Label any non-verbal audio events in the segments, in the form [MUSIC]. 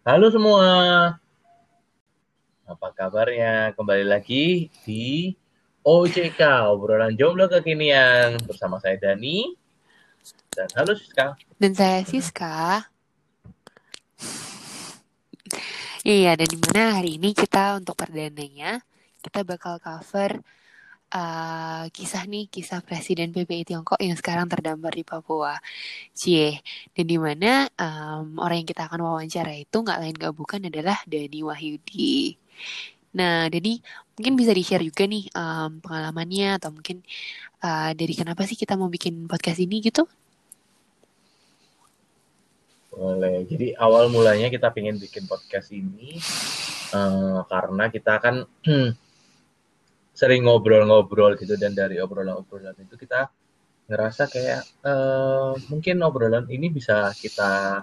Halo semua, apa kabarnya? Kembali lagi di OJK, obrolan jomblo kekinian bersama saya Dani dan halo Siska. Dan saya Siska. Iya, dan di mana hari ini kita untuk perdananya kita bakal cover uh, kisah nih kisah Presiden PPI Tiongkok yang sekarang terdampar di Papua. Cie, dan di mana um, orang yang kita akan wawancara itu nggak lain nggak bukan adalah Dani Wahyudi. Nah, jadi mungkin bisa di-share juga nih um, pengalamannya atau mungkin uh, dari kenapa sih kita mau bikin podcast ini gitu? Boleh. Jadi awal mulanya kita pengen bikin podcast ini uh, karena kita kan [CLEARS THROAT] sering ngobrol-ngobrol gitu dan dari obrolan-obrolan itu kita ngerasa kayak uh, mungkin obrolan ini bisa kita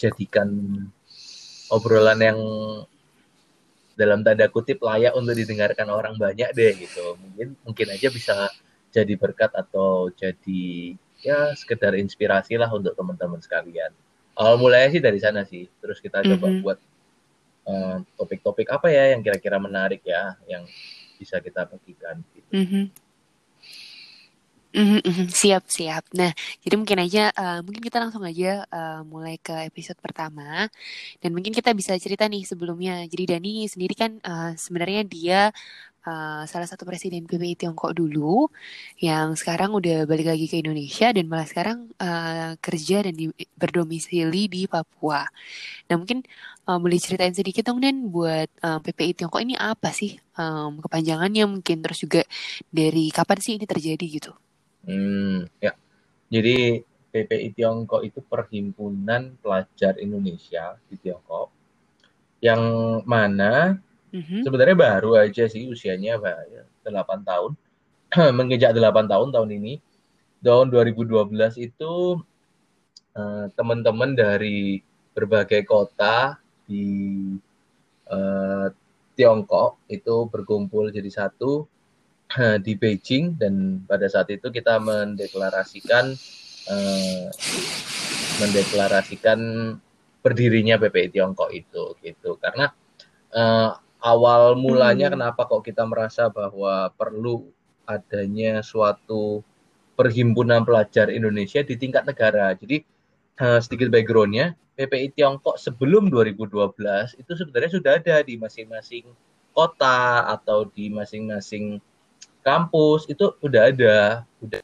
jadikan obrolan yang dalam tanda kutip layak untuk didengarkan orang banyak deh gitu. Mungkin mungkin aja bisa jadi berkat atau jadi ya sekedar inspirasi lah untuk teman-teman sekalian. Awal mulanya sih dari sana sih. Terus kita coba mm -hmm. buat eh, topik-topik uh, apa ya yang kira-kira menarik ya yang bisa kita bagikan. Gitu. Mm -hmm. Mm -hmm, siap siap. Nah, jadi mungkin aja uh, mungkin kita langsung aja uh, mulai ke episode pertama dan mungkin kita bisa cerita nih sebelumnya. Jadi Dani sendiri kan uh, sebenarnya dia uh, salah satu presiden PPI Tiongkok dulu yang sekarang udah balik lagi ke Indonesia dan malah sekarang uh, kerja dan di, berdomisili di Papua. Nah mungkin uh, boleh ceritain sedikit dong Dan buat uh, PPI Tiongkok ini apa sih um, kepanjangannya mungkin terus juga dari kapan sih ini terjadi gitu? Hmm ya jadi PPI Tiongkok itu perhimpunan pelajar Indonesia di Tiongkok yang mana Mm-hmm. Sebenarnya baru aja sih usianya ya, 8 tahun. [CLEARS THROAT] Menginjak 8 tahun tahun ini. Tahun 2012 itu uh, teman-teman dari berbagai kota di uh, Tiongkok itu berkumpul jadi satu uh, di Beijing dan pada saat itu kita mendeklarasikan uh, mendeklarasikan berdirinya PPI Tiongkok itu gitu karena uh, awal mulanya hmm. kenapa kok kita merasa bahwa perlu adanya suatu perhimpunan pelajar Indonesia di tingkat negara. Jadi uh, sedikit backgroundnya, PPI Tiongkok sebelum 2012 itu sebenarnya sudah ada di masing-masing kota atau di masing-masing kampus itu udah ada, udah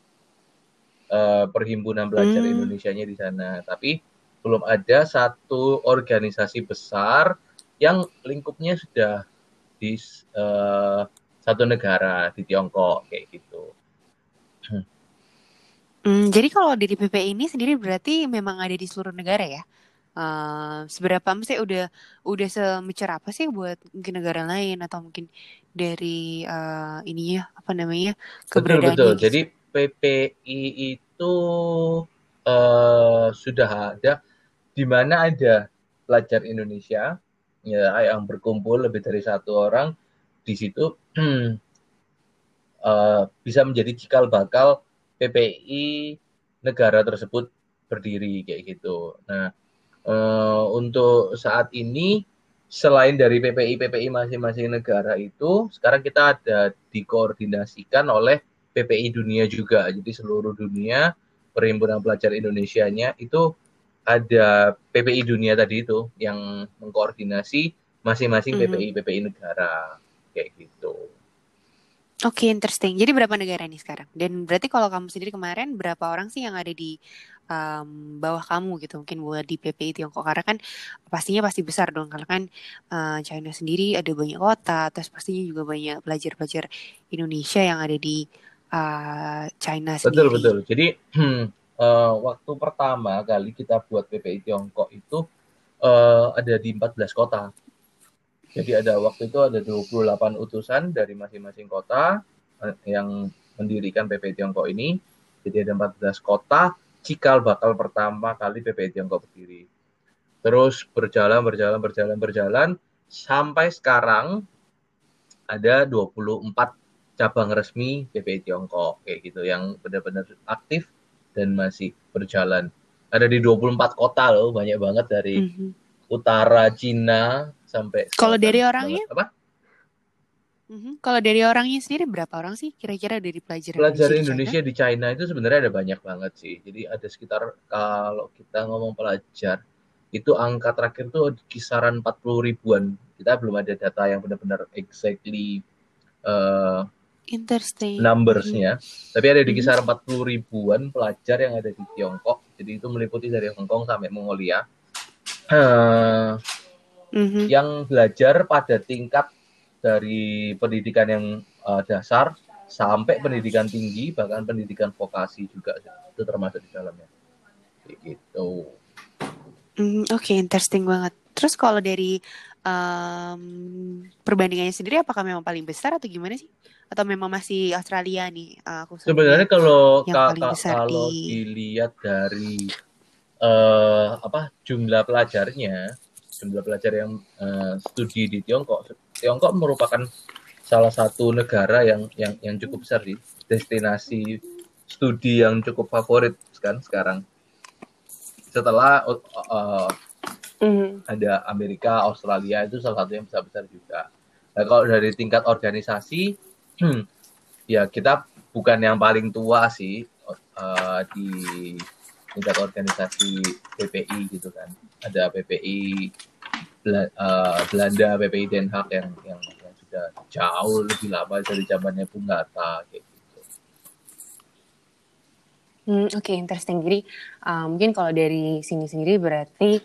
uh, perhimpunan pelajar hmm. Indonesia-nya di sana. Tapi belum ada satu organisasi besar yang lingkupnya sudah di uh, satu negara di Tiongkok kayak gitu. Hmm, jadi kalau dari PP ini sendiri berarti memang ada di seluruh negara ya? Uh, seberapa mesti udah udah semecer apa sih buat mungkin negara lain atau mungkin dari uh, ini ya apa namanya keberadaan betul betul. Gitu? Jadi PPI itu uh, sudah ada di mana ada pelajar Indonesia ya yang berkumpul lebih dari satu orang di situ [CLEARS THROAT] uh, bisa menjadi cikal bakal PPI negara tersebut berdiri kayak gitu. Nah, uh, untuk saat ini selain dari PPI PPI masing-masing negara itu, sekarang kita ada dikoordinasikan oleh PPI dunia juga. Jadi seluruh dunia Perhimpunan Pelajar Indonesia-nya itu ada PPI dunia tadi itu yang mengkoordinasi masing-masing mm -hmm. PPI PPI negara kayak gitu. Oke, okay, interesting. Jadi berapa negara nih sekarang? Dan berarti kalau kamu sendiri kemarin berapa orang sih yang ada di um, bawah kamu gitu? Mungkin buat di PPI Tiongkok karena kan pastinya pasti besar dong. Karena kan uh, China sendiri ada banyak kota, terus pastinya juga banyak pelajar-pelajar Indonesia yang ada di uh, China sendiri. Betul betul. Jadi [CLEARS THROAT] uh, waktu pertama kali kita buat PPI Tiongkok itu uh, ada di 14 kota. Jadi ada waktu itu ada 28 utusan dari masing-masing kota uh, yang mendirikan PPI Tiongkok ini. Jadi ada 14 kota cikal bakal pertama kali PPI Tiongkok berdiri. Terus berjalan, berjalan, berjalan, berjalan sampai sekarang ada 24 cabang resmi PPI Tiongkok kayak gitu yang benar-benar aktif dan masih berjalan. Ada di 24 kota loh, banyak banget dari mm -hmm. utara Cina sampai Kalau dari orangnya? Apa? Mm-hmm. Kalau dari orangnya sendiri berapa orang sih kira-kira dari pelajar pelajar Indonesia, Indonesia di China itu sebenarnya ada banyak banget sih. Jadi ada sekitar kalau kita ngomong pelajar itu angka terakhir tuh kisaran 40 ribuan. Kita belum ada data yang benar-benar exactly uh, Interesting. Numbersnya, mm-hmm. tapi ada di mm-hmm. kisaran 40 ribuan pelajar yang ada di Tiongkok. Jadi itu meliputi dari Hong Kong sampai Mongolia. Uh, mm-hmm. Yang belajar pada tingkat dari pendidikan yang uh, dasar sampai pendidikan tinggi bahkan pendidikan vokasi juga itu termasuk di dalamnya. Gitu. Mm, oke okay, interesting banget. Terus kalau dari um, perbandingannya sendiri apakah memang paling besar atau gimana sih? Atau memang masih Australia nih uh, sebenarnya kalau ka kalau di... dilihat dari uh, apa jumlah pelajarnya jumlah pelajar yang uh, studi di Tiongkok. Tiongkok merupakan salah satu negara yang yang yang cukup besar di destinasi studi yang cukup favorit kan sekarang. Setelah uh, mm. ada Amerika Australia itu salah satu yang besar besar juga. Nah kalau dari tingkat organisasi hmm, ya kita bukan yang paling tua sih uh, di tingkat organisasi PPI gitu kan ada PPI uh, Belanda PPI Den Haag yang, yang yang sudah jauh lebih lama dari zamannya Bung Hatta kayak gitu. Hmm, Oke, okay, interesting. Jadi uh, mungkin kalau dari sini sendiri berarti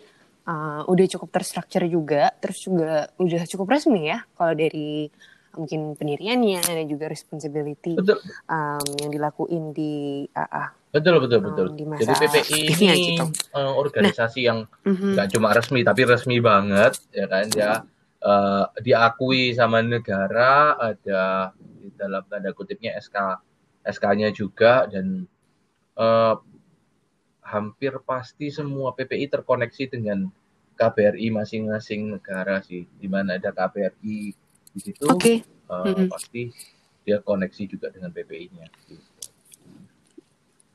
uh, udah cukup terstruktur juga, terus juga udah cukup resmi ya kalau dari mungkin pendiriannya dan juga responsibility Um, yang dilakuin di AA. Betul betul betul. Um, Jadi PPI [LAUGHS] ini gitu. uh, organisasi nah, yang mhm. nggak uh-huh. cuma resmi tapi resmi banget ya kan ya uh, diakui sama negara ada di dalam tanda kutipnya SK SK-nya juga dan uh, hampir pasti semua PPI terkoneksi dengan KBRI masing-masing negara sih di mana ada KBRI di situ okay. uh, mm-hmm. pasti dia koneksi juga dengan PPI-nya. Gitu.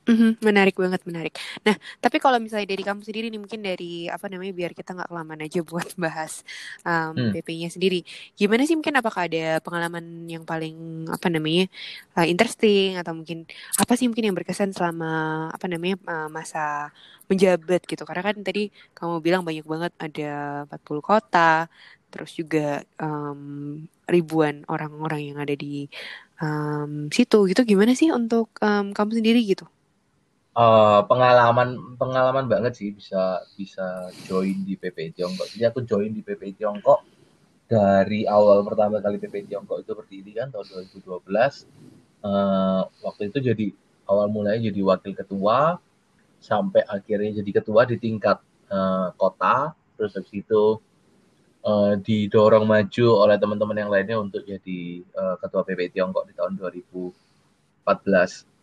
Mm-hmm, menarik banget, menarik. Nah, tapi kalau misalnya dari kamu sendiri nih, mungkin dari apa namanya, biar kita nggak kelamaan aja buat [LAUGHS] bahas um, hmm. PP-nya sendiri. Gimana sih mungkin apakah ada pengalaman yang paling apa namanya uh, interesting atau mungkin apa sih mungkin yang berkesan selama apa namanya uh, masa menjabat gitu? Karena kan tadi kamu bilang banyak banget ada 40 kota, terus juga um, ribuan orang-orang yang ada di um, situ gitu. Gimana sih untuk um, kamu sendiri gitu? Uh, pengalaman pengalaman banget sih bisa bisa join di PPI Tiongkok. Jadi aku join di PPI Tiongkok dari awal pertama kali PPI Tiongkok itu berdiri kan tahun 2012. Uh, eh, waktu itu jadi awal mulanya jadi wakil ketua sampai akhirnya jadi ketua di tingkat uh, kota. Terus habis itu uh, didorong maju oleh teman-teman yang lainnya untuk jadi uh, ketua PPI Tiongkok di tahun 2014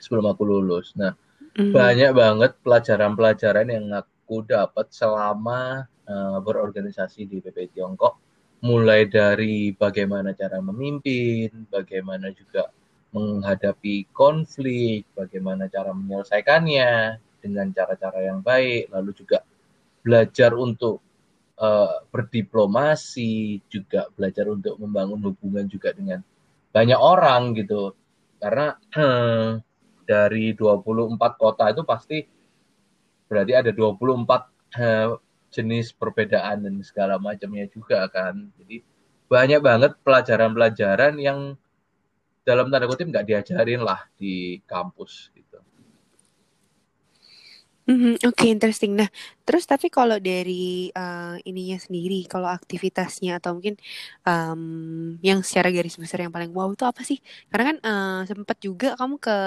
sebelum aku lulus. Nah, mm. banyak banget pelajaran-pelajaran yang aku dapat selama uh, berorganisasi di PP Tiongkok. Mulai dari bagaimana cara memimpin, bagaimana juga menghadapi konflik, bagaimana cara menyelesaikannya dengan cara-cara yang baik, lalu juga belajar untuk uh, berdiplomasi, juga belajar untuk membangun hubungan juga dengan banyak orang gitu. Karena [CLEARS THROAT] dari 24 kota itu pasti berarti ada 24 eh, jenis perbedaan dan segala macamnya juga kan. Jadi banyak banget pelajaran-pelajaran yang dalam tanda kutip nggak diajarin lah di kampus gitu. Mm-hmm, Oke, okay, interesting. Nah, terus tapi kalau dari uh, ininya sendiri, kalau aktivitasnya atau mungkin um, yang secara garis besar yang paling wow itu apa sih? Karena kan uh, sempat juga kamu ke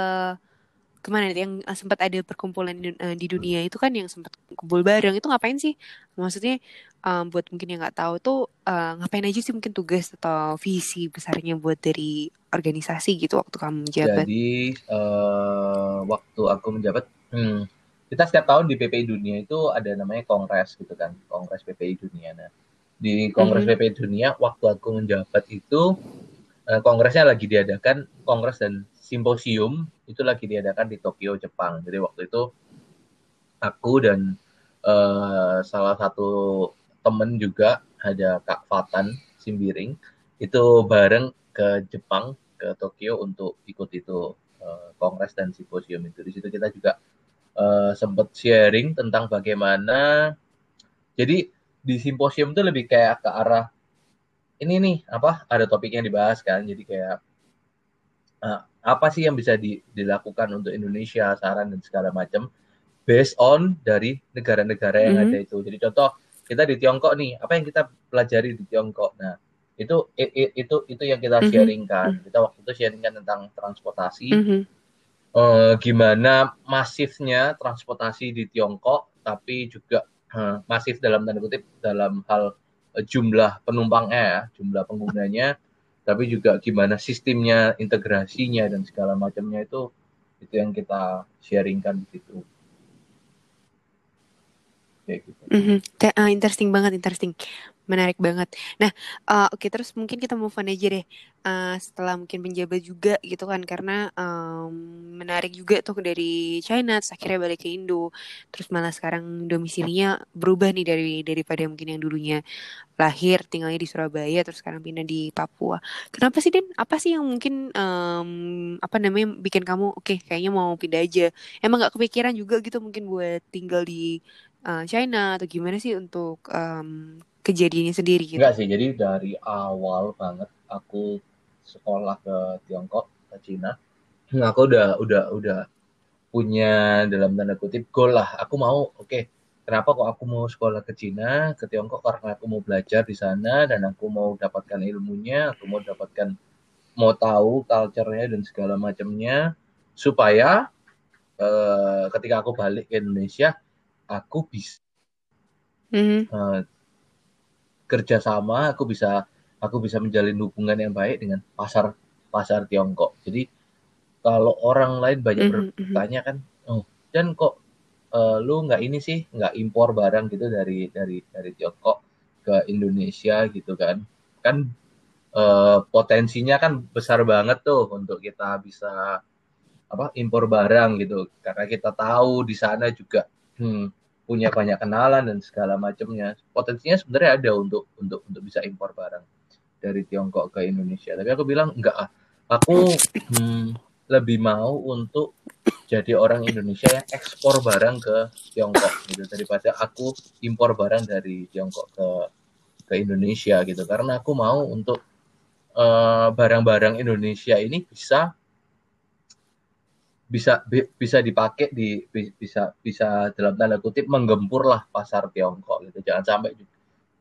ke mana yang uh, sempat ada perkumpulan di, uh, di dunia itu kan yang sempat kumpul bareng. Itu ngapain sih? Maksudnya um, buat mungkin yang nggak tahu tuh uh, ngapain aja sih mungkin tugas atau visi besarnya buat dari organisasi gitu waktu kamu menjabat? Jadi uh, waktu aku menjabat hmm, kita setiap tahun di PPI dunia itu ada namanya kongres gitu kan kongres PPI dunia. Nah di kongres mm -hmm. PPI dunia waktu aku menjabat itu kongresnya lagi diadakan kongres dan simposium itu lagi diadakan di Tokyo, Jepang. Jadi waktu itu aku dan uh, salah satu temen juga ada Kak Fatan Simbiring itu bareng ke Jepang ke Tokyo untuk ikut itu uh, kongres dan simposium itu di situ kita juga uh, sempat sharing tentang bagaimana jadi di simposium itu lebih kayak ke arah ini nih apa ada topik yang dibahas kan jadi kayak uh, apa sih yang bisa di, dilakukan untuk Indonesia saran dan segala macam based on dari negara-negara yang mm -hmm. ada itu jadi contoh kita di Tiongkok nih apa yang kita pelajari di Tiongkok nah itu it, itu itu yang kita mm -hmm. sharingkan kita waktu itu sharingkan tentang transportasi mm -hmm. uh, gimana masifnya transportasi di Tiongkok tapi juga uh, masif dalam tanda kutip dalam hal uh, jumlah penumpangnya ya jumlah penggunanya tapi juga gimana sistemnya integrasinya dan segala macamnya itu itu yang kita sharingkan di situ kayak gitu. Mm -hmm. uh, interesting banget, interesting. Menarik banget. Nah, uh, oke okay, terus mungkin kita move on aja deh. Uh, setelah mungkin penjabat juga gitu kan karena um, menarik juga tuh dari China terus akhirnya balik ke Indo. Terus malah sekarang domisilinya berubah nih dari daripada mungkin yang dulunya lahir tinggalnya di Surabaya terus sekarang pindah di Papua. Kenapa sih Den? Apa sih yang mungkin um, apa namanya bikin kamu oke okay, kayaknya mau pindah aja. Emang gak kepikiran juga gitu mungkin buat tinggal di uh, China atau gimana sih untuk um, kejadiannya sendiri gitu? Enggak sih, jadi dari awal banget aku sekolah ke Tiongkok ke Cina, [CLEARS THROAT] aku udah udah udah punya dalam tanda kutip goal lah. Aku mau, oke, okay, kenapa kok aku mau sekolah ke Cina, ke Tiongkok karena aku mau belajar di sana dan aku mau dapatkan ilmunya, aku mau dapatkan mau tahu culture-nya dan segala macamnya supaya uh, ketika aku balik ke Indonesia aku bisa mm-hmm. uh, kerjasama, aku bisa aku bisa menjalin hubungan yang baik dengan pasar pasar Tiongkok. Jadi kalau orang lain banyak mm-hmm. bertanya kan, oh dan kok uh, lu nggak ini sih nggak impor barang gitu dari dari dari Tiongkok ke Indonesia gitu kan? Kan uh, potensinya kan besar banget tuh untuk kita bisa apa impor barang gitu karena kita tahu di sana juga hmm, punya banyak kenalan dan segala macamnya. Potensinya sebenarnya ada untuk untuk untuk bisa impor barang dari Tiongkok ke Indonesia. Tapi aku bilang enggak ah. Aku hmm, lebih mau untuk jadi orang Indonesia yang ekspor barang ke Tiongkok gitu daripada aku impor barang dari Tiongkok ke ke Indonesia gitu. Karena aku mau untuk eh, barang-barang uh, Indonesia ini bisa bisa bisa dipakai di bisa bisa dalam tanda kutip menggempur lah pasar Tiongkok gitu jangan sampai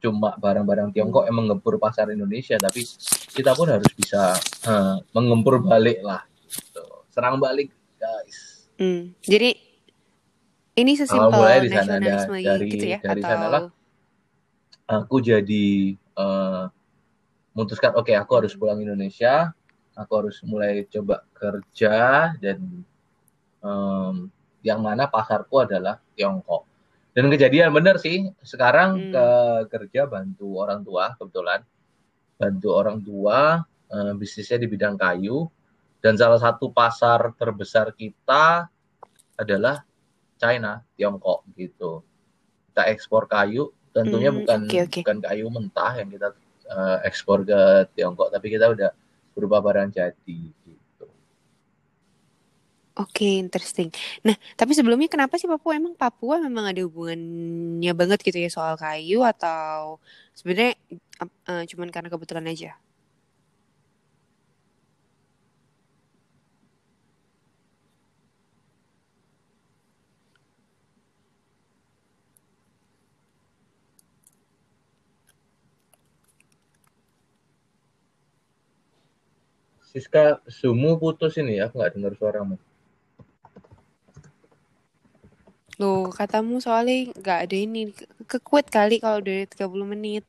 cuma barang-barang Tiongkok yang menggempur pasar Indonesia tapi kita pun harus bisa uh, menggempur balik lah gitu. serang balik guys hmm. jadi ini sesimpel mulai di sana ada, dari gitu ya, dari atau... sana lah aku jadi uh, memutuskan oke okay, aku harus pulang Indonesia aku harus mulai coba kerja dan um, yang mana pasarku adalah Tiongkok. Dan kejadian benar sih, sekarang hmm. ke kerja bantu orang tua kebetulan, bantu orang tua um, bisnisnya di bidang kayu. Dan salah satu pasar terbesar kita adalah China, Tiongkok gitu. Kita ekspor kayu, tentunya hmm, bukan okay, okay. bukan kayu mentah yang kita uh, ekspor ke Tiongkok, tapi kita udah berupa barang jadi. Oke, interesting. Nah, tapi sebelumnya kenapa sih Papua? Emang Papua memang ada hubungannya banget gitu ya soal kayu atau sebenarnya uh, cuman karena kebetulan aja? Siska, Sumu putus ini ya, nggak dengar suaramu. Loh, katamu soalnya nggak ada ini. Kekuat kali kalau dari 30 menit.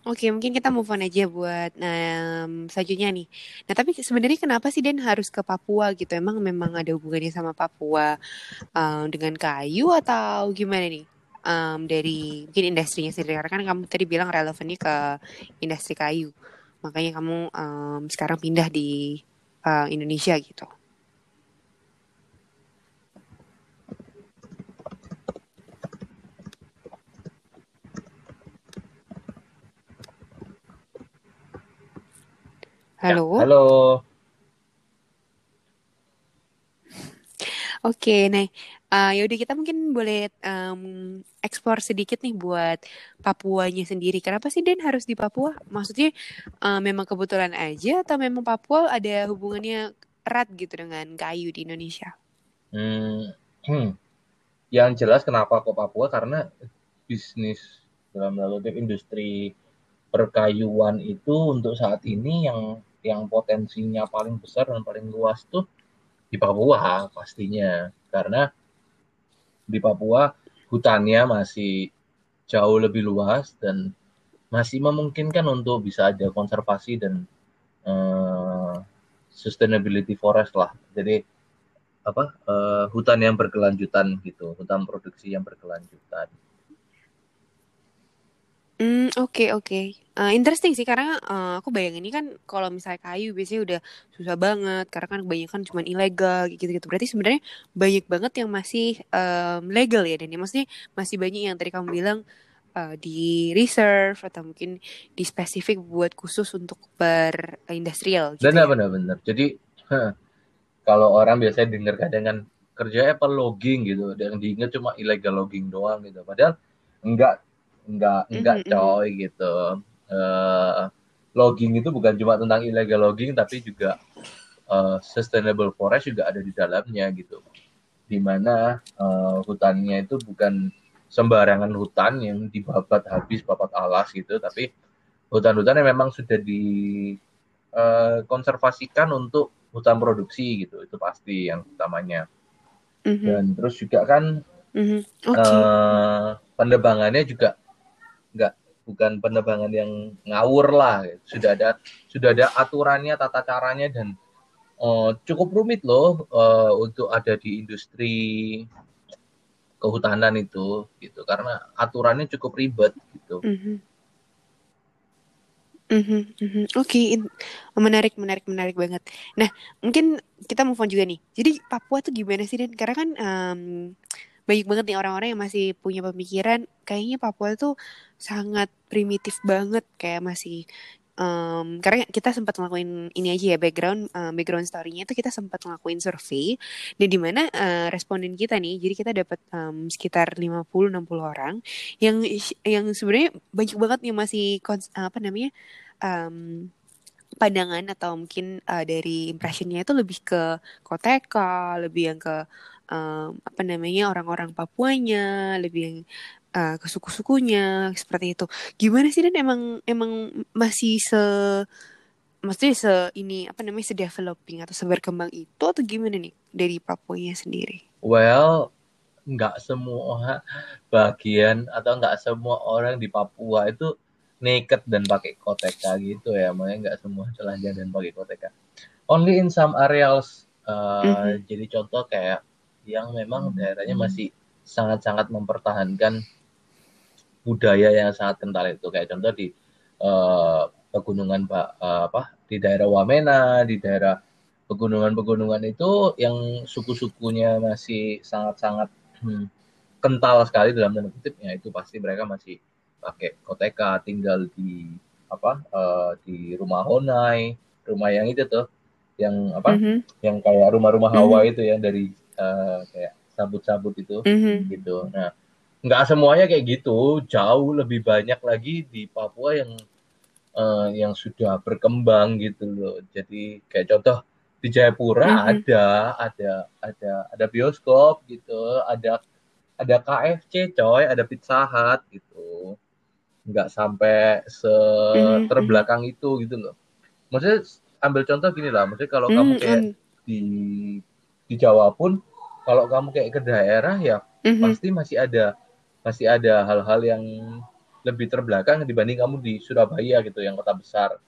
Oke, mungkin kita move on aja buat um, selanjutnya nih. Nah, tapi sebenarnya kenapa sih Den harus ke Papua gitu? Emang memang ada hubungannya sama Papua um, dengan kayu atau gimana nih? Um, dari mungkin industrinya sendiri karena kan kamu tadi bilang relevannya ke industri kayu. Makanya kamu um, sekarang pindah di uh, Indonesia gitu. Halo. Ya, halo. Oke, nah uh, yaudah kita mungkin boleh um, eksplor sedikit nih buat Papuanya sendiri. Kenapa sih Den harus di Papua? Maksudnya uh, memang kebetulan aja atau memang Papua ada hubungannya erat gitu dengan kayu di Indonesia? Hmm, hmm. Yang jelas kenapa kok Papua? Karena bisnis dalam lalu industri perkayuan itu untuk saat ini yang yang potensinya paling besar dan paling luas tuh di Papua pastinya. Karena di Papua hutannya masih jauh lebih luas dan masih memungkinkan untuk bisa ada konservasi dan uh, sustainability forest lah. Jadi apa uh, hutan yang berkelanjutan gitu hutan produksi yang berkelanjutan Hmm, oke oke. Uh, interesting sih karena uh, aku bayangin ini kan kalau misalnya kayu biasanya udah susah banget karena kan kebanyakan cuma ilegal gitu-gitu. Berarti sebenarnya banyak banget yang masih um, legal ya dan maksudnya masih banyak yang tadi kamu bilang uh, di reserve atau mungkin di spesifik buat khusus untuk berindustrial gitu benar, ya. Benar benar. Jadi huh, kalau orang biasanya dengar kadang kan kerja apa logging gitu, yang diingat cuma illegal logging doang gitu. Padahal enggak enggak enggak mm -hmm. coy gitu uh, logging itu bukan cuma tentang illegal logging tapi juga uh, sustainable forest juga ada di dalamnya gitu di mana uh, hutannya itu bukan sembarangan hutan yang dibabat habis babat alas gitu tapi hutan-hutan yang memang sudah dikonservasikan uh, untuk hutan produksi gitu itu pasti yang utamanya mm -hmm. dan terus juga kan mm -hmm. okay. uh, penebangannya juga bukan penerbangan yang ngawur lah sudah ada sudah ada aturannya tata caranya dan uh, cukup rumit loh uh, untuk ada di industri kehutanan itu gitu karena aturannya cukup ribet gitu. Mm -hmm. Mm -hmm, mm -hmm. Oke, okay. menarik, menarik, menarik banget. Nah, mungkin kita move on juga nih. Jadi Papua tuh gimana sih, Dan? Karena kan um, banyak banget nih orang-orang yang masih punya pemikiran kayaknya Papua tuh sangat primitif banget kayak masih um, karena kita sempat ngelakuin ini aja ya background um, background story-nya itu kita sempat ngelakuin survei dan di mana uh, responden kita nih jadi kita dapat um, sekitar 50 60 orang yang yang sebenarnya banyak banget yang masih apa namanya um, pandangan atau mungkin uh, dari impressionnya itu lebih ke koteka lebih yang ke um, apa namanya orang-orang Papuanya lebih yang uh, ke suku-sukunya seperti itu. Gimana sih dan? Emang emang masih se maksudnya se ini apa namanya se developing atau seberkembang itu atau gimana nih dari Papuanya sendiri? Well nggak semua bagian atau nggak semua orang di Papua itu naked dan pakai koteka gitu ya. Makanya nggak semua telanjang dan pakai koteka. Only in some areas uh, mm -hmm. jadi contoh kayak yang memang daerahnya masih sangat-sangat mempertahankan budaya yang sangat kental itu kayak contoh di uh, pegunungan uh, apa di daerah Wamena di daerah pegunungan-pegunungan itu yang suku-sukunya masih sangat-sangat hmm, kental sekali dalam tanda kutip ya itu pasti mereka masih pakai koteka tinggal di apa uh, di rumah honai rumah yang itu tuh yang apa mm -hmm. yang kayak rumah-rumah Hawa mm -hmm. itu ya dari uh, kayak sabut-sabut itu mm -hmm. gitu nah nggak semuanya kayak gitu jauh lebih banyak lagi di Papua yang uh, yang sudah berkembang gitu loh jadi kayak contoh di Jayapura mm -hmm. ada ada ada ada bioskop gitu ada ada KFC coy ada Pizza Hut gitu nggak sampai mhm, terbelakang mm -hmm. itu gitu loh maksudnya ambil contoh gini lah maksudnya kalau mm -hmm. kamu kayak mhm. di di Jawa pun kalau kamu kayak ke daerah ya mm -hmm. pasti masih ada masih ada hal-hal yang lebih terbelakang dibanding kamu di Surabaya gitu yang kota besar.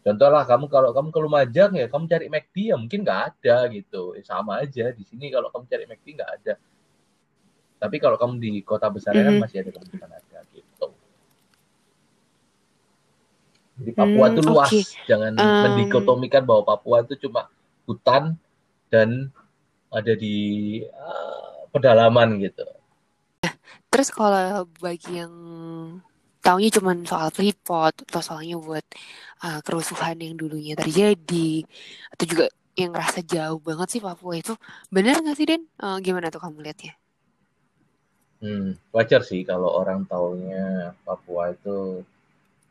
Contoh lah kamu kalau kamu ke Lumajang ya kamu cari McD ya mungkin nggak ada gitu. Ya, sama aja di sini kalau kamu cari McD nggak ada. Tapi kalau kamu di kota besar mm -hmm. kan mhm. masih ada kemungkinan ada gitu. Jadi Papua itu hmm, luas, okay. jangan um... mendikotomikan bahwa Papua itu cuma hutan dan ada di uh, pedalaman gitu. Terus kalau bagi yang taunya cuma soal Freeport atau soalnya buat uh, kerusuhan yang dulunya terjadi atau juga yang rasa jauh banget sih Papua itu benar nggak sih Den? Uh, gimana tuh kamu lihatnya? Hmm, wajar sih kalau orang taunya Papua itu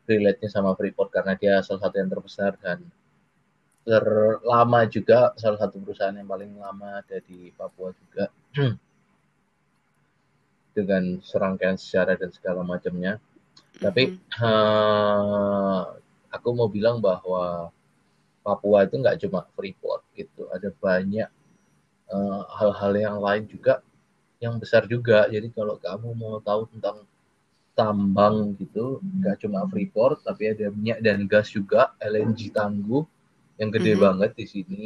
relate-nya sama Freeport karena dia salah satu yang terbesar dan terlama juga salah satu perusahaan yang paling lama ada di Papua juga [CLEARS THROAT] dengan serangkaian sejarah dan segala macamnya. Tapi uh, aku mau bilang bahwa Papua itu nggak cuma Freeport gitu, ada banyak eh, hal-hal uh, yang lain juga yang besar juga. Jadi kalau kamu mau tahu tentang tambang gitu, nggak cuma Freeport, tapi ada minyak dan gas juga, LNG Tangguh yang gede mm -hmm. banget di sini.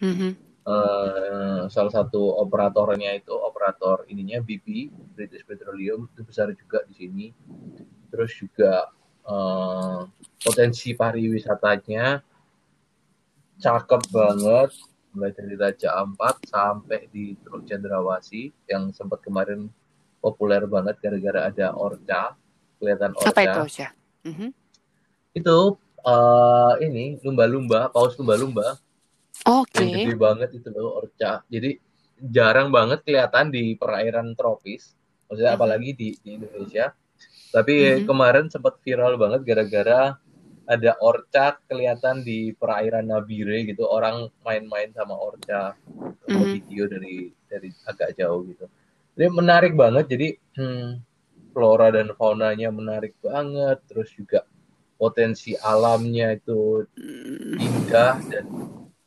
Mm -hmm. uh, salah satu operatornya itu operator ininya BP British Petroleum itu besar juga di sini. Terus juga uh, potensi pariwisatanya cakep banget mulai dari Raja Ampat sampai di Teluk Cendrawasih yang sempat kemarin populer banget gara-gara ada orca kelihatan orca. Apa itu orca? Mm -hmm. Itu uh, ini lumba-lumba, paus lumba-lumba. Oke. Okay. Gede banget itu loh orca. Jadi jarang banget kelihatan di perairan tropis. Maksudnya mm -hmm. apalagi di, di Indonesia. Tapi mm -hmm. kemarin sempat viral banget gara-gara ada orca kelihatan di perairan Nabire gitu orang main-main sama orca mm -hmm. video dari dari agak jauh gitu jadi menarik banget jadi hmm, flora dan faunanya menarik banget terus juga potensi alamnya itu indah dan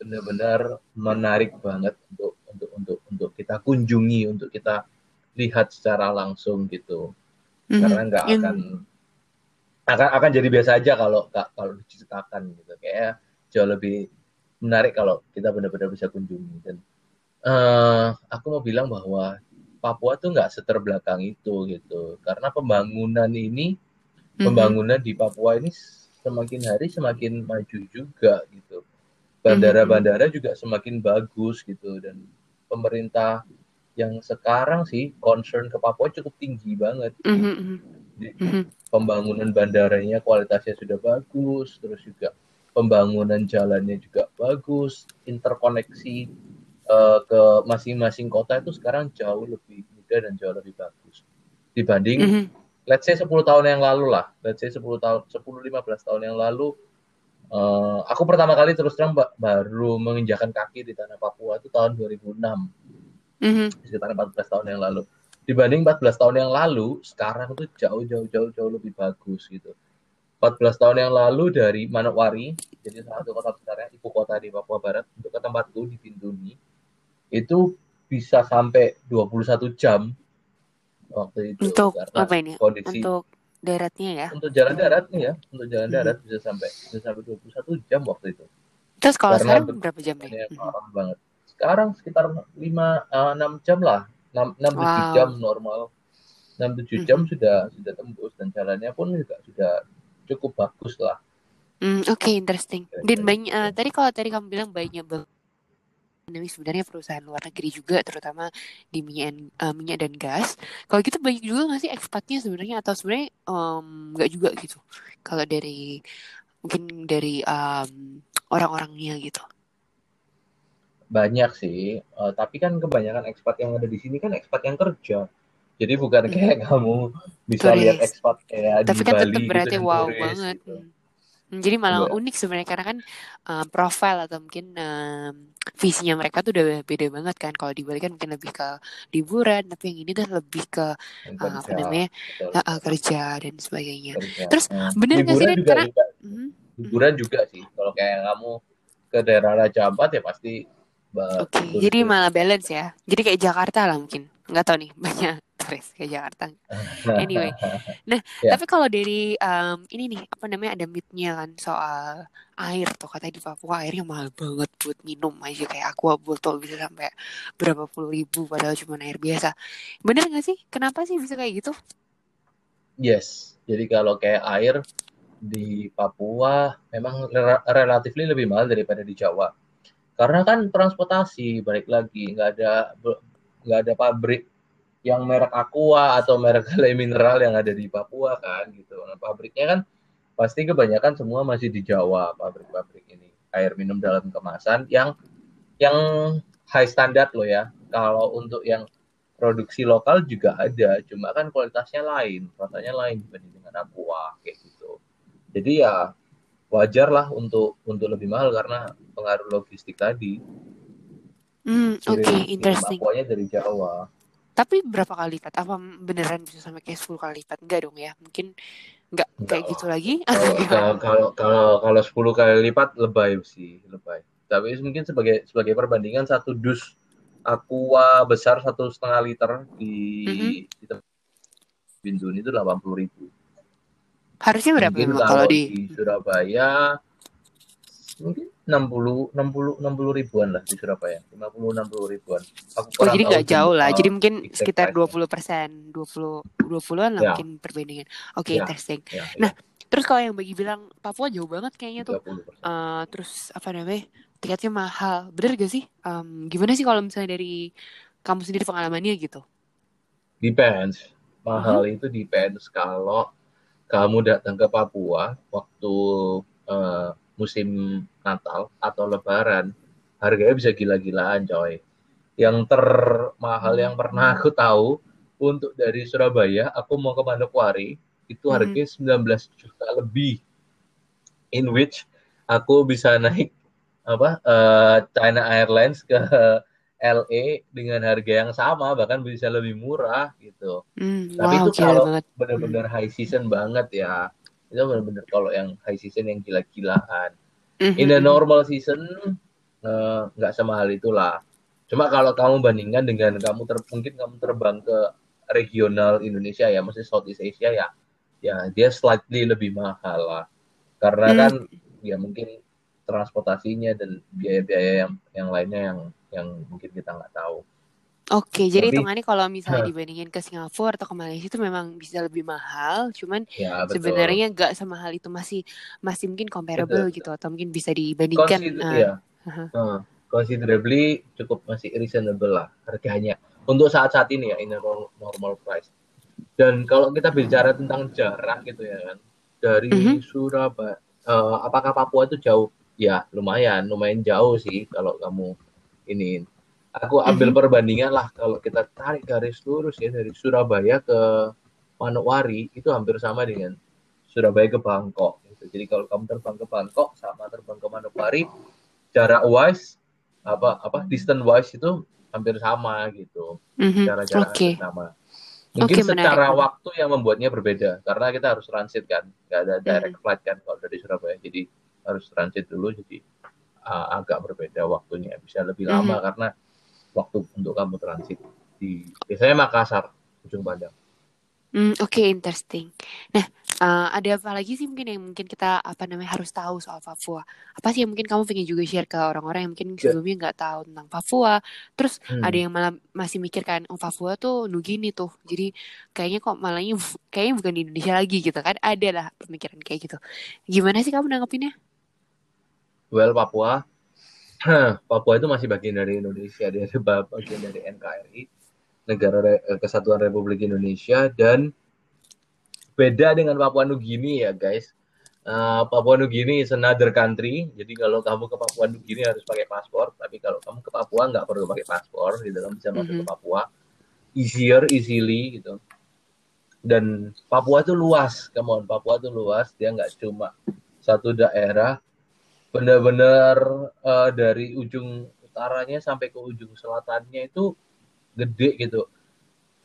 benar-benar menarik banget untuk untuk untuk untuk kita kunjungi untuk kita lihat secara langsung gitu. Mm-hmm. karena nggak akan akan akan jadi biasa aja kalau kalau diceritakan gitu. Kayak jauh lebih menarik kalau kita benar-benar bisa kunjungi. Dan uh, aku mau bilang bahwa Papua tuh nggak seterbelakang itu gitu. Karena pembangunan ini mm-hmm. pembangunan di Papua ini semakin hari semakin maju juga gitu bandara-bandara juga semakin bagus gitu dan pemerintah yang sekarang sih concern ke Papua cukup tinggi banget. Mm-hmm. Mm-hmm. Pembangunan bandaranya kualitasnya sudah bagus, terus juga pembangunan jalannya juga bagus, interkoneksi uh, ke masing-masing kota itu sekarang jauh lebih mudah dan jauh lebih bagus dibanding mm-hmm. Let's say 10 tahun yang lalu lah, let's say 10 tahun 10 15 tahun yang lalu uh, aku pertama kali terus terang baru menginjakan kaki di tanah Papua itu tahun 2006. Mm-hmm. Sekitar 14 tahun yang lalu dibanding 14 tahun yang lalu sekarang itu jauh jauh jauh jauh lebih bagus gitu 14 tahun yang lalu dari Manokwari jadi salah satu kota besarnya ibu kota di Papua Barat untuk ke tempatku di Bintuni itu bisa sampai 21 jam waktu itu untuk apa ini kondisi untuk daratnya ya untuk jalan darat nih ya untuk jalan hmm. darat bisa sampai bisa sampai 21 jam waktu itu terus kalau Karena sekarang berapa jam nih? Hmm. banget sekarang sekitar 5 uh, 6 jam lah 6 6 wow. 7 jam normal. 6 7 jam hmm. sudah sudah tembus dan jalannya pun juga sudah cukup bagus lah. Hmm, oke okay, interesting. Dan banyak uh, tadi kalau tadi kamu bilang banyak banget ini sebenarnya perusahaan luar negeri juga terutama di minyak uh, minyak dan gas. Kalau gitu banyak juga nggak sih ekspatnya sebenarnya atau sebenarnya um, nggak juga gitu. Kalau dari mungkin dari um, orang-orangnya gitu banyak sih uh, tapi kan kebanyakan ekspat yang ada di sini kan ekspat yang kerja jadi bukan hmm. kayak kamu bisa turis. lihat ekspat kayak tapi di kan Bali tetap berarti gitu, wow turis, banget gitu. Hmm, jadi malah Enggak. unik sebenarnya karena kan uh, profil atau mungkin uh, visinya mereka tuh udah beda banget kan kalau di Bali kan mungkin lebih ke liburan tapi yang ini tuh lebih ke uh, apa namanya uh, uh, kerja dan sebagainya kerja. terus uh, bener nggak sih juga, karena juga, uh, liburan juga sih kalau kayak kamu ke daerah Raja Ampat ya pasti Oke, okay, jadi malah balance ya. Jadi kayak Jakarta lah mungkin. Nggak tahu nih, banyak Paris ke Jakarta. [LAUGHS] Anyway, nah yeah. tapi kalau dari um, ini nih apa namanya ada mitnya kan soal air tuh katanya di Papua airnya mahal banget buat minum aja kayak aqua botol bisa sampai berapa puluh ribu padahal cuma air biasa. Bener gak sih? Kenapa sih bisa kayak gitu? Yes, jadi kalau kayak air di Papua memang relatif lebih mahal daripada di Jawa. Karena kan transportasi balik lagi nggak ada nggak ada pabrik yang merek Aqua atau merek [LAUGHS] Le Mineral yang ada di Papua kan gitu. Nah, pabriknya kan pasti kebanyakan semua masih di Jawa pabrik-pabrik ini air minum dalam kemasan yang yang high standard loh ya. Kalau untuk yang produksi lokal juga ada, cuma kan kualitasnya lain, rasanya lain dibanding dengan Aqua kayak gitu. Jadi ya wajar lah untuk untuk lebih mahal karena pengaruh logistik tadi. Hmm, oke, okay, interesting. Aquanya dari Jawa. Tapi berapa kali lipat? Apa beneran bisa sampai kayak 10 kali lipat? Enggak dong ya. Mungkin enggak kayak gitu lagi. [LAUGHS] Kalau kalau kalau kalau 10 kali lipat lebay sih, lebay. Tapi mungkin sebagai sebagai perbandingan satu dus aqua besar satu setengah liter di mm -hmm. di Bintun itu delapan puluh ribu. Harusnya berapa mungkin kalau, kalau di... di Surabaya mungkin 60 60 60 ribuan lah di Surabaya. 50 60 ribuan. Aku oh, jadi nggak jauh lah. jadi mungkin sekitar 20 persen 20 20an lah ya. mungkin perbandingan. Oke okay, ya. interesting. Ya, ya. nah terus kalau yang bagi bilang Papua jauh banget kayaknya tuh. uh, terus apa namanya tiketnya mahal. Bener gak sih? Um, gimana sih kalau misalnya dari kamu sendiri pengalamannya gitu? Depends. Mahal -huh. itu depends. Kalau kamu datang ke Papua waktu uh, musim Natal atau Lebaran, harganya bisa gila-gilaan, coy. Yang termahal yang pernah aku tahu untuk dari Surabaya, aku mau ke Manokwari, itu harganya hmm. 19 juta lebih. In which aku bisa [LAUGHS] naik apa uh, China Airlines ke LA dengan harga yang sama bahkan bisa lebih murah gitu. Mm, Tapi wow, itu kalau benar-benar high season banget ya itu benar-benar kalau yang high season yang gila-gilaan mm-hmm. in the normal season eh, nggak uh, semahal itulah cuma kalau kamu bandingkan dengan kamu ter mungkin kamu terbang ke regional Indonesia ya maksudnya Southeast Asia ya ya dia slightly lebih mahal lah karena mm. kan ya mungkin transportasinya dan biaya-biaya yang yang lainnya yang yang mungkin kita nggak tahu Oke, jadi hitungannya kalau misalnya dibandingin ke Singapura atau ke Malaysia itu memang bisa lebih mahal, cuman ya, sebenarnya nggak semahal itu masih masih mungkin comparable betul. gitu atau mungkin bisa dibandingkan. Consider, uh, ya. uh-huh. uh, considerably cukup masih reasonable lah harganya untuk saat-saat ini ya ini normal price. Dan kalau kita bicara tentang jarak gitu ya kan dari uh-huh. Surabaya, uh, apakah Papua itu jauh? Ya lumayan, lumayan jauh sih kalau kamu ini aku ambil mm-hmm. perbandingan lah kalau kita tarik garis lurus ya dari Surabaya ke Manokwari itu hampir sama dengan Surabaya ke Bangkok. Gitu. Jadi kalau kamu terbang ke Bangkok sama terbang ke Manokwari, jarak wise apa apa distance wise itu hampir sama gitu. Mm-hmm. Cara-cara okay. sama. Mungkin okay, secara menarik. waktu yang membuatnya berbeda karena kita harus transit kan, nggak ada direct mm-hmm. flight kan kalau dari Surabaya. Jadi harus transit dulu jadi uh, agak berbeda waktunya bisa lebih lama mm-hmm. karena waktu untuk kamu transit di biasanya Makassar ujung Padang. Hmm, Oke, okay, interesting. Nah, uh, ada apa lagi sih mungkin yang mungkin kita apa namanya harus tahu soal Papua? Apa sih yang mungkin kamu pengen juga share ke orang-orang yang mungkin ya. sebelumnya nggak tahu tentang Papua? Terus hmm. ada yang malah masih mikir kan, oh Papua tuh Nugini tuh. Jadi kayaknya kok malahnya [LAUGHS] kayaknya bukan di Indonesia lagi gitu kan? Ada lah pemikiran kayak gitu. Gimana sih kamu nanggepinnya? Well, Papua Papua itu masih bagian dari Indonesia, dia bagian dari NKRI, Negara Re eh, Kesatuan Republik Indonesia, dan beda dengan Papua Nugini ya guys. Uh, Papua Nugini is another country, jadi kalau kamu ke Papua Nugini harus pakai paspor, tapi kalau kamu ke Papua nggak perlu pakai paspor, gitu kamu bisa masuk mm -hmm. ke mm-hmm. Papua, easier, easily gitu. Dan Papua itu luas, come Papua itu luas, dia nggak cuma satu daerah, benar-benar uh, dari ujung utaranya sampai ke ujung selatannya itu gede gitu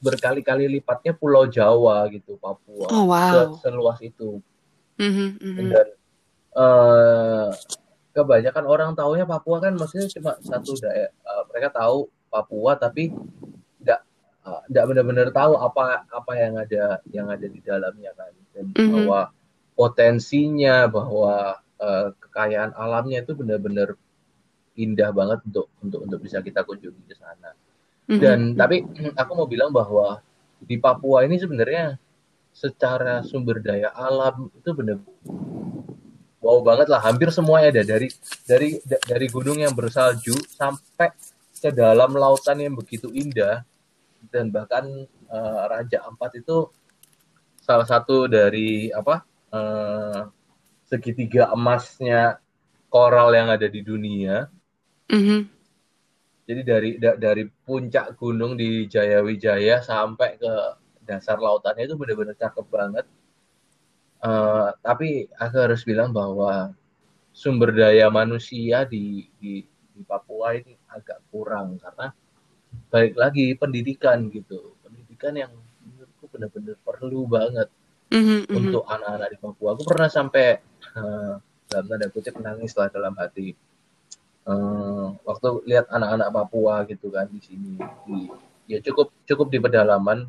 berkali-kali lipatnya Pulau Jawa gitu Papua oh, wow. seluas itu mm-hmm, mm-hmm. dan uh, kebanyakan orang tahunya Papua kan maksudnya cuma satu daerah uh, mereka tahu Papua tapi nggak tidak uh, benar-benar tahu apa apa yang ada yang ada di dalamnya kan dan Mhm. bahwa potensinya bahwa uh, kekayaan alamnya itu benar-benar indah banget untuk untuk untuk bisa kita kunjungi ke sana. Mhm. dan tapi [CLEARS THROAT] aku mau bilang bahwa di Papua ini sebenarnya secara sumber daya alam itu benar wow banget lah. Hampir semuanya ada dari dari da- dari gunung yang bersalju sampai ke dalam lautan yang begitu indah dan bahkan eh, Raja Ampat itu salah satu dari apa eh, segitiga emasnya koral yang ada di dunia Mhm. jadi dari da- dari puncak gunung di Jayawijaya sampai ke dasar lautannya itu benar-benar cakep banget. Eh, tapi aku harus bilang bahwa sumber daya manusia di, di di Papua ini agak kurang karena balik lagi pendidikan gitu, pendidikan yang menurutku benar-benar perlu banget Mhm. Mhm. untuk anak-anak di Papua. Aku pernah sampai eh, dalam tanda kutip menangis lah dalam hati Eh, waktu lihat anak-anak Papua gitu kan di sini di ya cukup cukup di pedalaman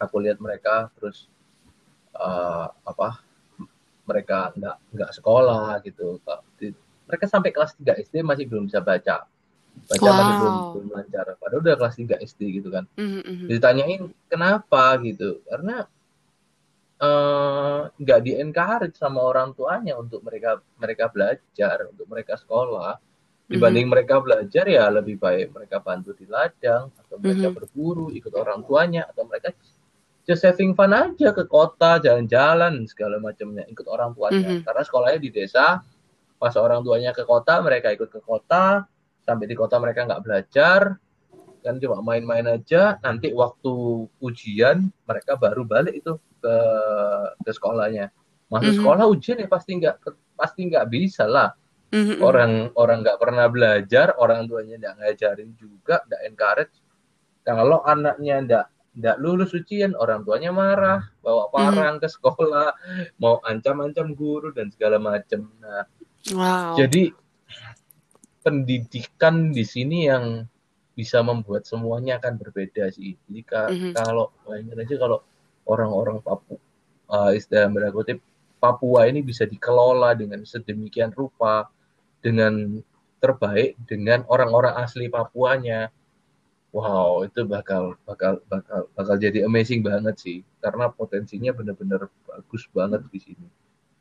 aku lihat mereka terus eh, apa mereka nggak nggak sekolah gitu mereka sampai kelas 3 SD masih belum bisa baca baca masih belum Wow. belum lancar padahal udah kelas 3 SD gitu kan Mhm. Mhm. ditanyain kenapa gitu karena eh, nggak di encourage sama orang tuanya untuk mereka mereka belajar untuk mereka sekolah dibanding mereka belajar ya lebih baik mereka bantu di ladang atau mereka Mhm. berburu ikut orang tuanya atau mereka just having fun aja ke kota jalan-jalan segala macamnya ikut orang tuanya Mhm. karena sekolahnya di desa pas orang tuanya ke kota mereka ikut ke kota sampai di kota mereka nggak belajar kan cuma main-main aja nanti waktu ujian mereka baru balik itu ke ke sekolahnya masuk Mhm. sekolah ujian ya pasti nggak pasti nggak bisa lah Mhm. orang orang nggak pernah belajar orang tuanya nggak ngajarin juga nggak encourage kalau anaknya nggak nggak lulus ujian orang tuanya marah bawa parang ke sekolah mau ancam-ancam guru dan segala macam nah Wow. jadi pendidikan di sini yang bisa membuat semuanya akan berbeda sih. Jadi ka- Mhm. kalau bayangin aja kalau orang-orang Papua, uh, istilah tanda kutip Papua ini bisa dikelola dengan sedemikian rupa, dengan terbaik dengan orang-orang asli Papuanya. Wow, itu bakal bakal bakal bakal jadi amazing banget sih, karena potensinya benar-benar bagus banget di sini.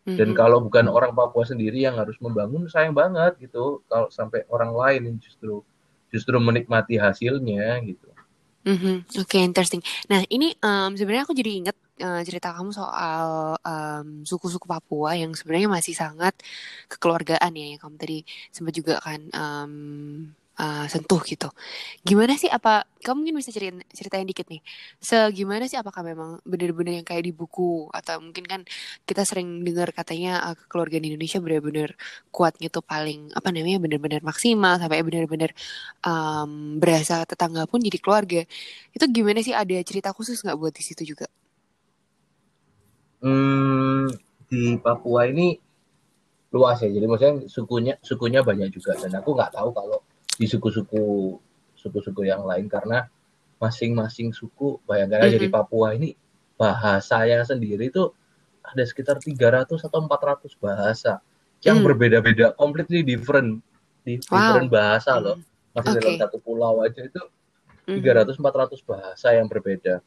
Dan Mhm. kalau bukan orang Papua sendiri yang harus membangun, sayang banget gitu. Kalau sampai orang lain yang justru justru menikmati hasilnya gitu. Mhm. Oke, interesting. Nah, ini em, sebenarnya aku jadi inget eh, cerita kamu soal em, suku-suku Papua yang sebenarnya masih sangat kekeluargaan ya, yang kamu tadi sempat juga kan em, eh, sentuh gitu. Gimana sih apa kamu mungkin bisa ceritain ceritain dikit nih. Segimana sih apakah memang benar-benar yang kayak di buku atau mungkin kan kita sering dengar katanya eh, kekeluargaan di Indonesia benar-benar kuatnya tuh paling apa namanya benar-benar maksimal sampai benar-benar em, berasa tetangga pun jadi keluarga. Itu gimana sih ada cerita khusus nggak buat di situ juga? Hmm, di Papua ini luas ya. Jadi maksudnya sukunya sukunya banyak juga dan aku nggak tahu kalau di suku-suku suku-suku yang lain karena masing-masing suku bayangkan aja di. Papua ini bahasanya sendiri itu ada sekitar 300 atau 400 bahasa yang Hmm. berbeda-beda, completely different, di- Wow. different bahasa loh. Masih dalam Oke. satu pulau aja itu Mhm. 300-400 bahasa yang berbeda.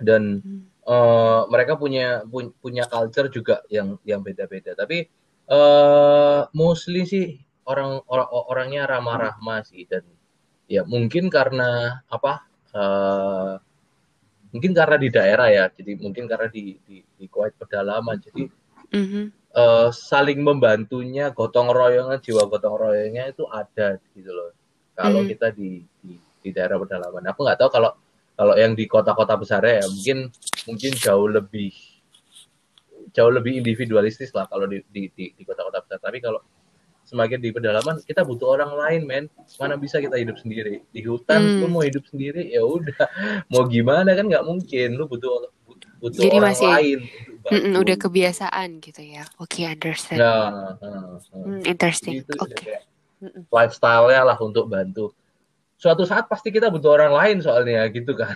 Dan eh, mereka punya pu- punya culture juga yang yang beda-beda. Tapi eh mostly sih orang orang orangnya ramah-ramah sih dan ya mungkin karena apa? eh mungkin karena di daerah ya. Jadi mungkin karena di di, di Kuwait pedalaman. Jadi Mhm. eh, saling membantunya, gotong royongnya, jiwa gotong royongnya itu ada gitu loh. Kalau Mhm. kita di, di di daerah pedalaman, aku nggak tahu kalau kalau yang di kota-kota besar ya mungkin mungkin jauh lebih jauh lebih individualistis lah kalau di di di, di kota-kota besar. Tapi kalau semakin di pedalaman kita butuh orang lain, men. Mana bisa kita hidup sendiri di hutan? Hmm. Lu mau hidup sendiri ya udah. [LAUGHS] Mau gimana kan nggak mungkin. Lu butuh butuh Jadi orang masih- lain Mm-mm, bantu. udah kebiasaan gitu ya. Oke, understand. Nah, nah, nah. Hmm, interesting. Itu udah Oke. Mm-mm. lifestyle-nya lah untuk bantu. Suatu saat pasti kita butuh orang lain soalnya gitu kan.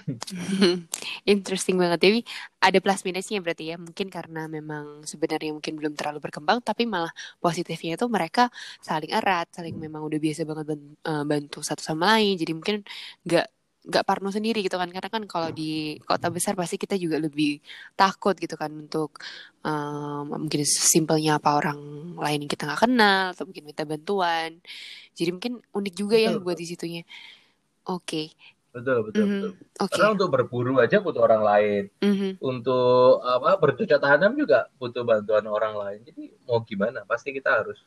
[LAUGHS] Interesting banget. Jadi ada plus minusnya berarti ya. Mungkin karena memang sebenarnya mungkin belum terlalu berkembang, tapi malah positifnya itu mereka saling erat, saling memang udah biasa banget eh, bantu satu sama lain. Jadi mungkin nggak nggak parno sendiri gitu kan karena kan kalau di kota besar pasti kita juga lebih takut gitu kan untuk um, mungkin simpelnya apa orang lain yang kita nggak kenal atau mungkin minta bantuan jadi mungkin unik juga ya buat di situnya oke okay. betul betul mm -hmm. betul okay. karena untuk berburu aja butuh orang lain mm -hmm. untuk apa bercocok tanam juga butuh bantuan orang lain jadi mau gimana pasti kita harus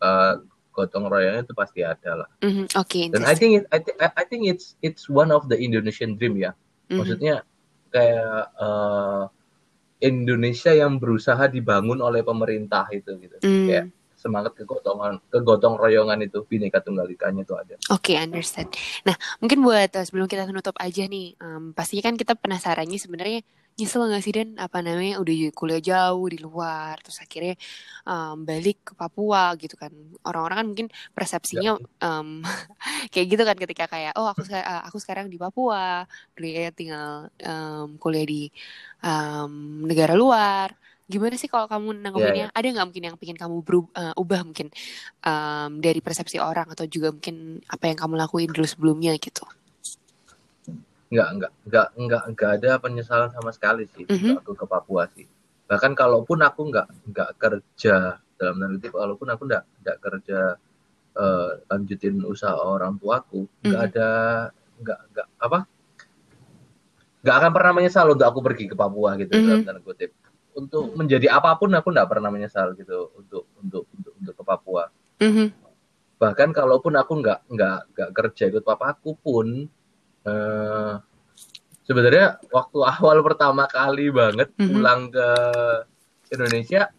uh, gotong royongnya itu pasti ada lah. Mm-hmm. Oke. Okay, Dan I think it, I, th I think it's it's one of the Indonesian dream ya. Mm-hmm. Maksudnya kayak uh, Indonesia yang berusaha dibangun oleh pemerintah itu gitu. Mm. Kayak semangat kegotongan kegotong royongan itu bineka tunggal ikanya itu ada. Oke, okay, understand. Nah, mungkin buat uh, sebelum kita tutup aja nih, um, pastinya kan kita penasarannya sebenarnya nyesel gak sih Dan apa namanya udah kuliah jauh di luar terus akhirnya um, balik ke Papua gitu kan. Orang-orang kan mungkin persepsinya ya. um, [LAUGHS] kayak gitu kan ketika kayak oh aku uh, aku sekarang di Papua kuliah tinggal um, kuliah di um, negara luar. Gimana sih kalau kamu nanggepinnya? yeah, yeah. ada nggak mungkin yang bikin kamu berubah uh, ubah mungkin um, dari persepsi orang atau juga mungkin apa yang kamu lakuin dulu sebelumnya gitu Enggak, enggak, enggak, enggak, enggak ada penyesalan sama sekali sih mm -hmm. aku ke Papua sih. Bahkan kalaupun aku enggak enggak kerja dalam tanda kutip, walaupun aku enggak enggak kerja uh, lanjutin usaha orang tuaku, enggak mm -hmm. ada enggak enggak apa? Enggak akan pernah menyesal untuk aku pergi ke Papua gitu mm -hmm. dalam tanda kutip. Untuk menjadi apa pun aku enggak pernah menyesal gitu untuk untuk untuk untuk ke Papua. Mm -hmm. Bahkan kalaupun aku enggak enggak enggak kerja ikut papaku pun uh, sebenarnya waktu [LAUGHS] awal pertama kali banget mm -hmm. pulang ke Indonesia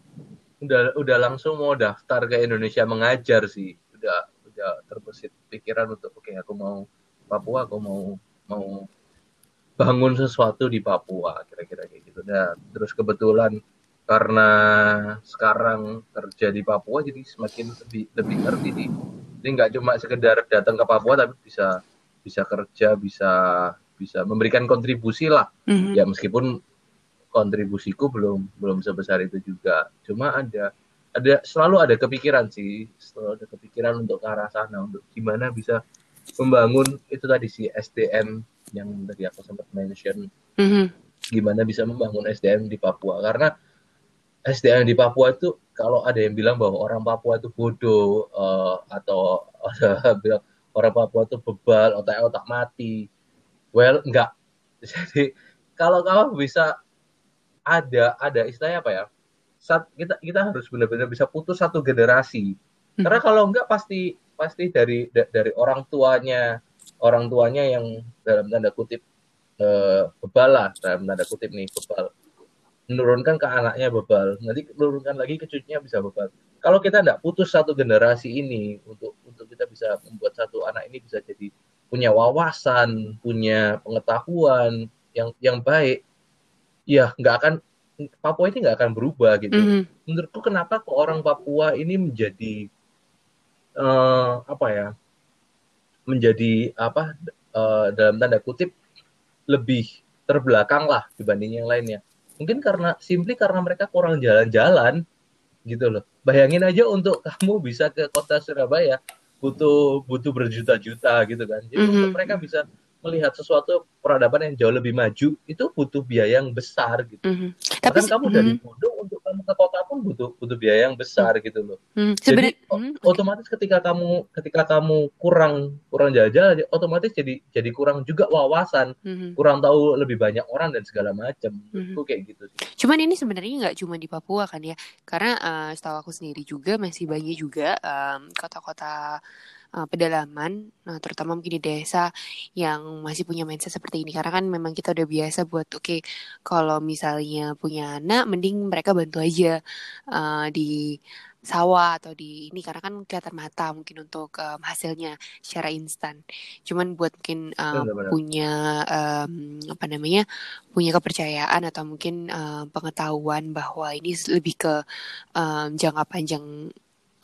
udah udah langsung mau daftar ke Indonesia mengajar sih. Udah udah terbesit pikiran untuk oke okay, aku mau Papua aku mau mau bangun sesuatu di Papua kira-kira kayak gitu. Dan terus kebetulan karena sekarang kerja di Papua jadi semakin lebih lebih ngerti nih jadi nggak cuma sekedar datang ke Papua tapi bisa bisa kerja bisa bisa memberikan kontribusi lah. Mm-hmm. ya meskipun kontribusiku belum belum sebesar itu juga. Cuma ada ada selalu ada kepikiran sih. Selalu ada kepikiran untuk ke arah sana untuk gimana bisa membangun itu tadi si SDM yang tadi aku sempat mention. Mm-hmm. gimana bisa membangun SDM di Papua. Karena SDM di Papua itu kalau ada yang bilang bahwa orang Papua itu bodoh uh, atau [LAUGHS] bilang orang Papua tuh bebal, otak-otak mati. Well, enggak. [LAUGHS] Jadi kalau kamu bisa ada ada istilahnya apa ya? Saat kita kita harus benar-benar bisa putus satu generasi. Hmm. Karena kalau enggak pasti pasti dari dari orang tuanya orang tuanya yang dalam tanda kutip uh, bebal lah dalam tanda kutip nih bebal menurunkan ke anaknya bebal nanti menurunkan lagi ke cucunya bisa bebal kalau kita tidak putus satu generasi ini untuk untuk kita bisa membuat satu anak ini bisa jadi punya wawasan punya pengetahuan yang yang baik ya nggak akan Papua ini nggak akan berubah gitu. Mm -hmm. menurutku kenapa kok orang Papua ini menjadi uh, apa ya menjadi apa uh, dalam tanda kutip lebih terbelakang lah dibanding yang lainnya mungkin karena simply karena mereka kurang jalan-jalan gitu loh bayangin aja untuk kamu bisa ke kota Surabaya butuh butuh berjuta-juta gitu kan jadi mm -hmm. untuk mereka bisa melihat sesuatu peradaban yang jauh lebih maju itu butuh biaya yang besar gitu. Mm -hmm. Tapi kamu mm -hmm. dari bodoh untuk kamu ke kota pun butuh butuh biaya yang besar gitu loh. Mm -hmm. Jadi mm, otomatis ketika kamu ketika kamu kurang kurang jalan otomatis jadi jadi kurang juga wawasan, mm -hmm. kurang tahu lebih banyak orang dan segala macam. Mm -hmm. Itu kayak gitu sih. Cuman ini sebenarnya nggak cuma di Papua kan ya. Karena uh, setahu aku sendiri juga masih banyak juga kota-kota um, uh, pedalaman, nah terutama mungkin di desa yang masih punya mindset seperti ini. Karena kan memang kita udah biasa buat oke okay, kalau misalnya punya anak mending mereka bantu aja uh, di sawah atau di ini. Karena kan kelihatan mata mungkin untuk um, hasilnya secara instan. Cuman buat mungkin um, punya um, apa namanya punya kepercayaan atau mungkin um, pengetahuan bahwa ini lebih ke um, jangka panjang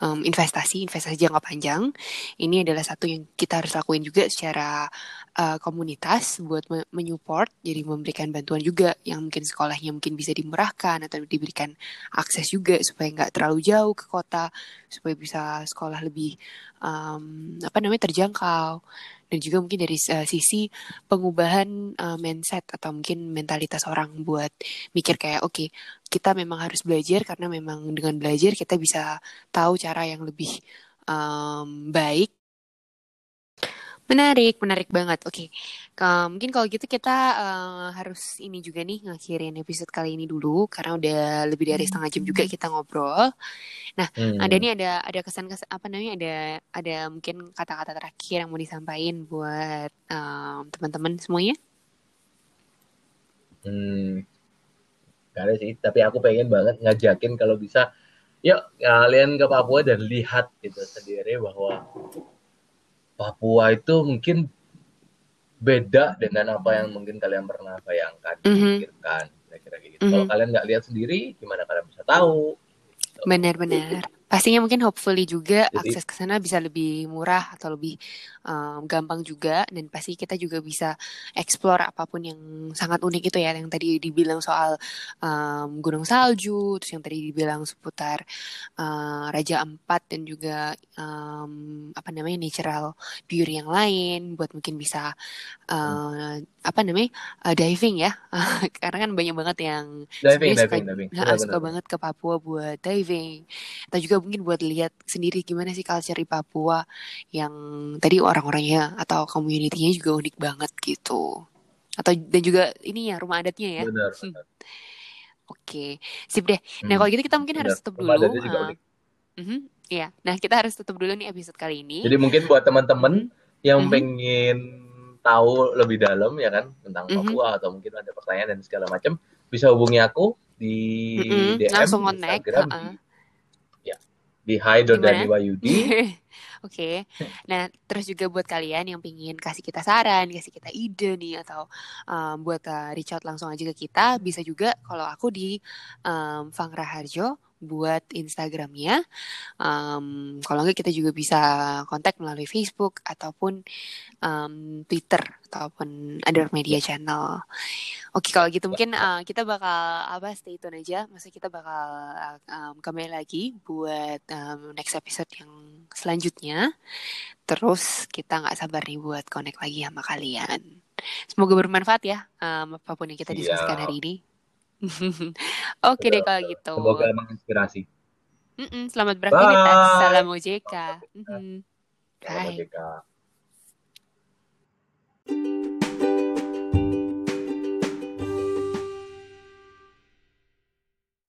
um, investasi, investasi jangka panjang. Ini adalah satu yang kita harus lakuin juga secara uh, komunitas buat me menyupport, jadi memberikan bantuan juga yang mungkin sekolahnya mungkin bisa dimurahkan atau diberikan akses juga supaya nggak terlalu jauh ke kota, supaya bisa sekolah lebih um, apa namanya terjangkau dan juga mungkin dari uh, sisi pengubahan uh, mindset atau mungkin mentalitas orang buat mikir kayak oke okay, kita memang harus belajar karena memang dengan belajar kita bisa tahu cara yang lebih um, baik Menarik, menarik banget. Oke, okay. mungkin kalau gitu kita uh, harus ini juga nih ngakhirin episode kali ini dulu karena udah lebih dari setengah jam juga kita ngobrol. Nah, hmm. ada nih ada ada kesan-kesan apa namanya ada ada mungkin kata-kata terakhir yang mau disampaikan buat um, teman-teman semuanya. Hmm, gak ada sih. Tapi aku pengen banget ngajakin kalau bisa, yuk kalian ke Papua dan lihat gitu sendiri bahwa Papua itu mungkin beda dengan apa yang mungkin kalian pernah bayangkan, mm -hmm. pikirkan, kira-kira gitu. Mm -hmm. Kalau kalian nggak lihat sendiri, gimana kalian bisa tahu? Benar-benar. Pastinya mungkin hopefully juga Jadi, akses ke sana bisa lebih murah atau lebih um, gampang juga. Dan pasti kita juga bisa explore apa pun yang sangat unik itu ya. Yang tadi dibilang soal um, gunung salju, terus yang tadi dibilang seputar uh, Raja Ampat dan juga um, apa namanya natural beauty yang lain. Buat mungkin bisa uh, apa namanya uh, diving ya [LAUGHS] karena kan banyak banget yang diving, diving, diving. Suka, suka banget ke Papua buat diving atau juga mungkin buat lihat sendiri gimana sih culture di Papua yang tadi orang-orangnya atau community-nya juga unik banget gitu. Atau dan juga ini ya rumah adatnya ya. Benar, hmm. benar. Oke, sip deh. Nah, hmm. kalau gitu kita mungkin benar. harus tutup dulu. uh, uh -huh, ya. Nah, kita harus tutup dulu nih episode kali ini. Jadi mungkin buat teman-teman yang uh -huh. pengen tahu lebih dalam ya kan tentang uh -huh. Papua atau mungkin ada pertanyaan dan segala macam, bisa hubungi aku di uh -huh. DM langsung connect. Instagram uh -uh. di di Dani Wayudi. [LAUGHS] Oke. Okay. Nah, terus juga buat kalian yang pingin kasih kita saran, kasih kita ide nih atau um, buat uh, reach out langsung aja ke kita, bisa juga kalau aku di um, Fang Raharjo buat Instagramnya. Um, kalau enggak kita juga bisa kontak melalui Facebook ataupun um, Twitter ataupun other media channel. Oke kalau gitu mungkin uh, kita bakal apa stay tune aja. Masa kita bakal um, kembali lagi buat um, next episode yang selanjutnya. Terus kita nggak sabar nih buat connect lagi sama kalian. Semoga bermanfaat ya um, apa pun yang kita diskusikan hari ini. [LAUGHS] Oke deh kalau gitu. Semoga menginspirasi. Mm -mm, selamat beraktivitas. Salam OJK. Salam OJK. Bye. Salam OJK.